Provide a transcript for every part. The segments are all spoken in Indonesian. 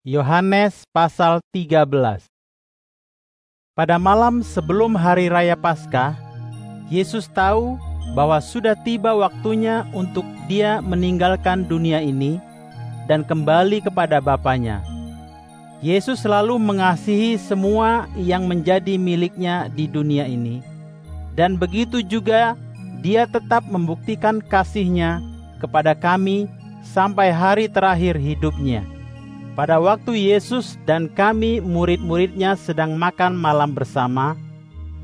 Yohanes pasal 13 Pada malam sebelum hari raya Paskah, Yesus tahu bahwa sudah tiba waktunya untuk dia meninggalkan dunia ini dan kembali kepada Bapaknya. Yesus selalu mengasihi semua yang menjadi miliknya di dunia ini. Dan begitu juga dia tetap membuktikan kasihnya kepada kami sampai hari terakhir hidupnya. Pada waktu Yesus dan kami murid-muridnya sedang makan malam bersama,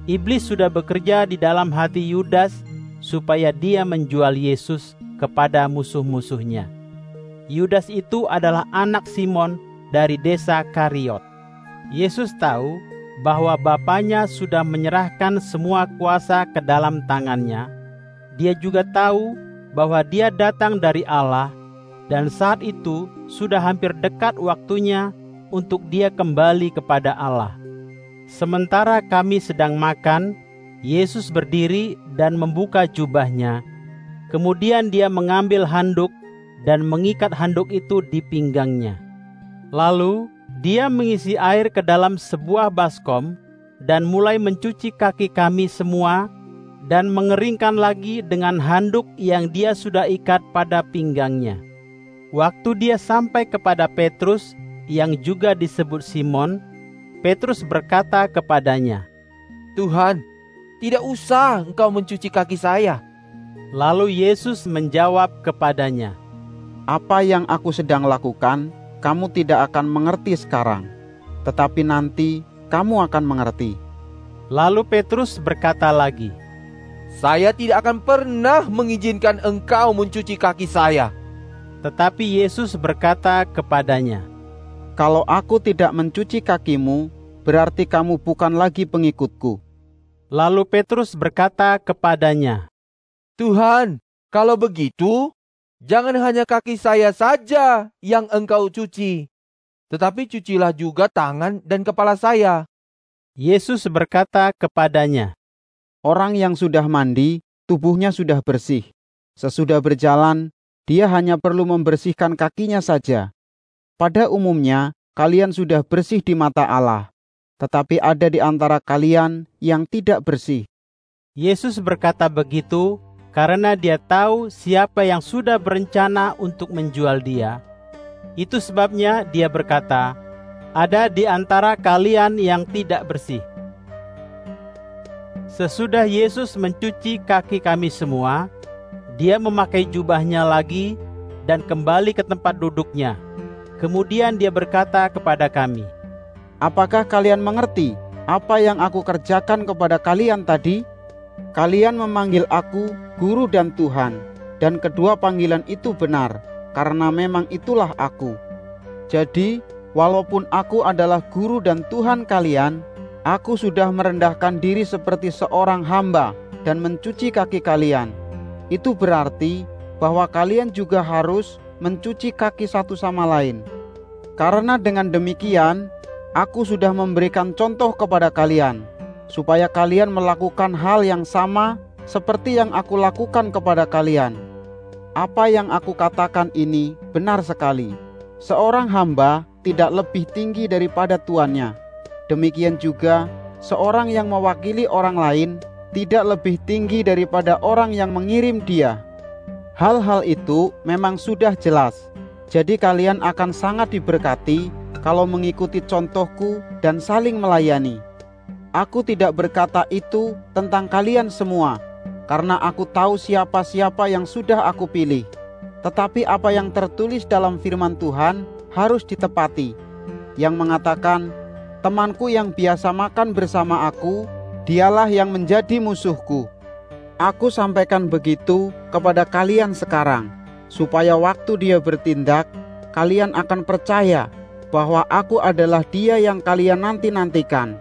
iblis sudah bekerja di dalam hati Yudas supaya dia menjual Yesus kepada musuh-musuhnya. Yudas itu adalah anak Simon dari desa Kariot. Yesus tahu bahwa Bapaknya sudah menyerahkan semua kuasa ke dalam tangannya. Dia juga tahu bahwa dia datang dari Allah dan saat itu sudah hampir dekat waktunya untuk dia kembali kepada Allah. Sementara kami sedang makan, Yesus berdiri dan membuka jubahnya. Kemudian dia mengambil handuk dan mengikat handuk itu di pinggangnya. Lalu dia mengisi air ke dalam sebuah baskom dan mulai mencuci kaki kami semua dan mengeringkan lagi dengan handuk yang dia sudah ikat pada pinggangnya. Waktu dia sampai kepada Petrus yang juga disebut Simon, Petrus berkata kepadanya, Tuhan, tidak usah engkau mencuci kaki saya. Lalu Yesus menjawab kepadanya, Apa yang aku sedang lakukan, kamu tidak akan mengerti sekarang, tetapi nanti kamu akan mengerti. Lalu Petrus berkata lagi, Saya tidak akan pernah mengizinkan engkau mencuci kaki saya. Tetapi Yesus berkata kepadanya, Kalau aku tidak mencuci kakimu, berarti kamu bukan lagi pengikutku. Lalu Petrus berkata kepadanya, Tuhan, kalau begitu, jangan hanya kaki saya saja yang engkau cuci, tetapi cucilah juga tangan dan kepala saya. Yesus berkata kepadanya, Orang yang sudah mandi, tubuhnya sudah bersih. Sesudah berjalan, dia hanya perlu membersihkan kakinya saja. Pada umumnya, kalian sudah bersih di mata Allah, tetapi ada di antara kalian yang tidak bersih. Yesus berkata begitu karena dia tahu siapa yang sudah berencana untuk menjual dia. Itu sebabnya dia berkata, "Ada di antara kalian yang tidak bersih." Sesudah Yesus mencuci kaki kami semua, dia memakai jubahnya lagi dan kembali ke tempat duduknya. Kemudian dia berkata kepada kami, Apakah kalian mengerti apa yang aku kerjakan kepada kalian tadi? Kalian memanggil aku guru dan Tuhan, dan kedua panggilan itu benar, karena memang itulah aku. Jadi, walaupun aku adalah guru dan Tuhan kalian, aku sudah merendahkan diri seperti seorang hamba dan mencuci kaki kalian. Itu berarti bahwa kalian juga harus mencuci kaki satu sama lain. Karena dengan demikian, aku sudah memberikan contoh kepada kalian, supaya kalian melakukan hal yang sama seperti yang aku lakukan kepada kalian. Apa yang aku katakan ini benar sekali. Seorang hamba tidak lebih tinggi daripada tuannya. Demikian juga, seorang yang mewakili orang lain tidak lebih tinggi daripada orang yang mengirim dia. Hal-hal itu memang sudah jelas. Jadi kalian akan sangat diberkati kalau mengikuti contohku dan saling melayani. Aku tidak berkata itu tentang kalian semua, karena aku tahu siapa-siapa yang sudah aku pilih. Tetapi apa yang tertulis dalam firman Tuhan harus ditepati, yang mengatakan, "Temanku yang biasa makan bersama aku, dialah yang menjadi musuhku." Aku sampaikan begitu kepada kalian sekarang, supaya waktu dia bertindak, kalian akan percaya bahwa aku adalah dia yang kalian nanti-nantikan.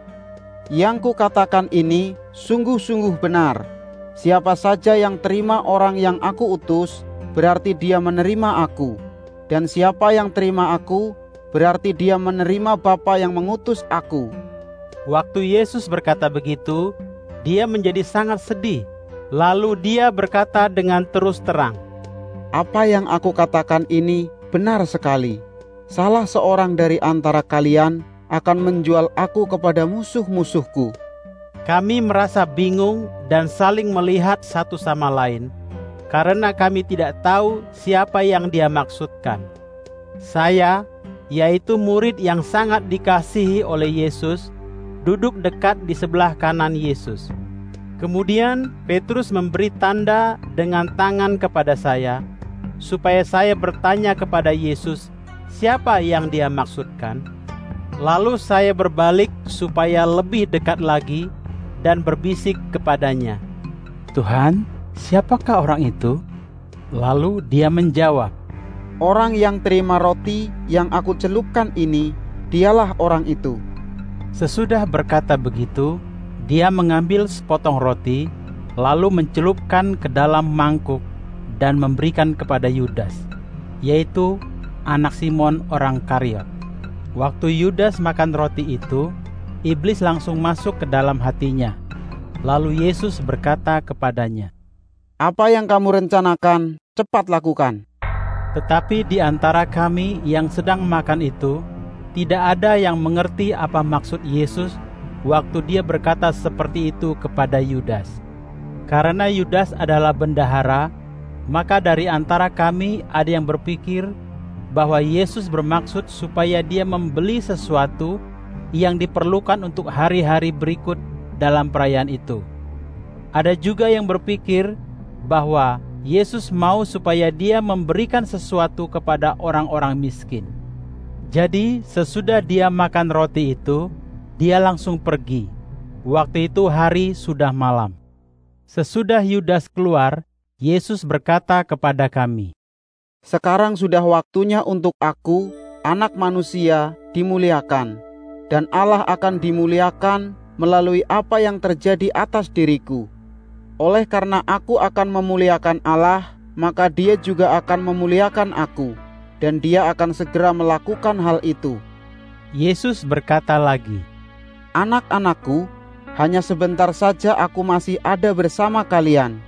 Yang kukatakan ini sungguh-sungguh benar. Siapa saja yang terima orang yang aku utus, berarti dia menerima aku. Dan siapa yang terima aku, berarti dia menerima Bapa yang mengutus aku. Waktu Yesus berkata begitu, dia menjadi sangat sedih. Lalu dia berkata dengan terus terang, Apa yang aku katakan ini benar sekali. salah seorang dari antara kalian akan menjual aku kepada musuh-musuhku. Kami merasa bingung dan saling melihat satu sama lain, karena kami tidak tahu siapa yang dia maksudkan. Saya, yaitu murid yang sangat dikasihi oleh Yesus, duduk dekat di sebelah kanan Yesus. Kemudian Petrus memberi tanda dengan tangan kepada saya, supaya saya bertanya kepada Yesus, siapa yang dia maksudkan. Lalu saya berbalik supaya lebih dekat lagi dan berbisik kepadanya, "Tuhan, siapakah orang itu?" Lalu dia menjawab, Orang yang terima roti yang aku celupkan ini, dialah orang itu. Sesudah berkata begitu, dia mengambil sepotong roti, lalu mencelupkan ke dalam mangkuk dan memberikan kepada Yudas, yaitu anak Simon orang Karyot. Waktu Yudas makan roti itu, iblis langsung masuk ke dalam hatinya. Lalu Yesus berkata kepadanya, Apa yang kamu rencanakan, cepat lakukan. Tetapi di antara kami yang sedang makan itu, tidak ada yang mengerti apa maksud Yesus waktu dia berkata seperti itu kepada Yudas. Karena Yudas adalah bendahara, maka dari antara kami ada yang berpikir bahwa Yesus bermaksud supaya dia membeli sesuatu yang diperlukan untuk hari-hari berikut dalam perayaan itu. Ada juga yang berpikir bahwa Yesus mau supaya dia memberikan sesuatu kepada orang-orang miskin. Jadi, sesudah dia makan roti itu, dia langsung pergi. Waktu itu hari sudah malam. Sesudah Yudas keluar, Yesus berkata kepada kami, Sekarang sudah waktunya untuk aku, anak manusia, dimuliakan, dan Allah akan dimuliakan melalui apa yang terjadi atas diriku. Oleh karena aku akan memuliakan Allah, maka Dia juga akan memuliakan aku, dan Dia akan segera melakukan hal itu. Yesus berkata lagi, Anak-anakku, hanya sebentar saja aku masih ada bersama kalian,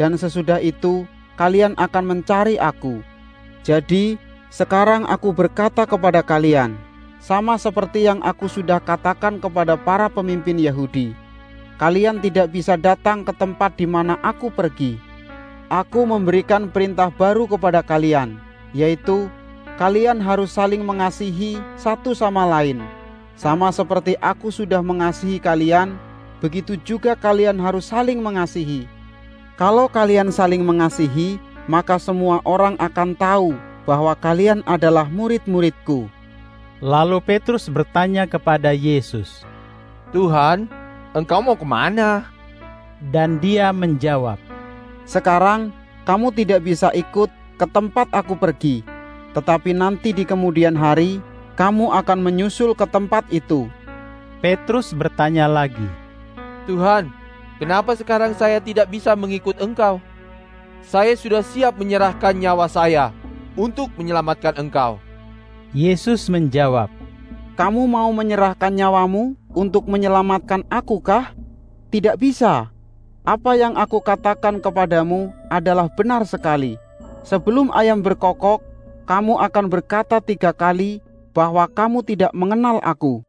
dan sesudah itu kalian akan mencari aku. Jadi, sekarang aku berkata kepada kalian, sama seperti yang aku sudah katakan kepada para pemimpin Yahudi kalian tidak bisa datang ke tempat di mana aku pergi. Aku memberikan perintah baru kepada kalian, yaitu kalian harus saling mengasihi satu sama lain. Sama seperti aku sudah mengasihi kalian, begitu juga kalian harus saling mengasihi. Kalau kalian saling mengasihi, maka semua orang akan tahu bahwa kalian adalah murid-muridku. Lalu Petrus bertanya kepada Yesus, Tuhan, engkau mau ke mana? dan dia menjawab, Sekarang kamu tidak bisa ikut ke tempat aku pergi, tetapi nanti di kemudian hari kamu akan menyusul ke tempat itu. Petrus bertanya lagi, Tuhan, kenapa sekarang saya tidak bisa mengikut engkau? Saya sudah siap menyerahkan nyawa saya untuk menyelamatkan engkau. Yesus menjawab, Kamu mau menyerahkan nyawamu untuk menyelamatkan aku kah? Tidak bisa. Apa yang aku katakan kepadamu adalah benar sekali. Sebelum ayam berkokok, kamu akan berkata tiga kali bahwa kamu tidak mengenal aku.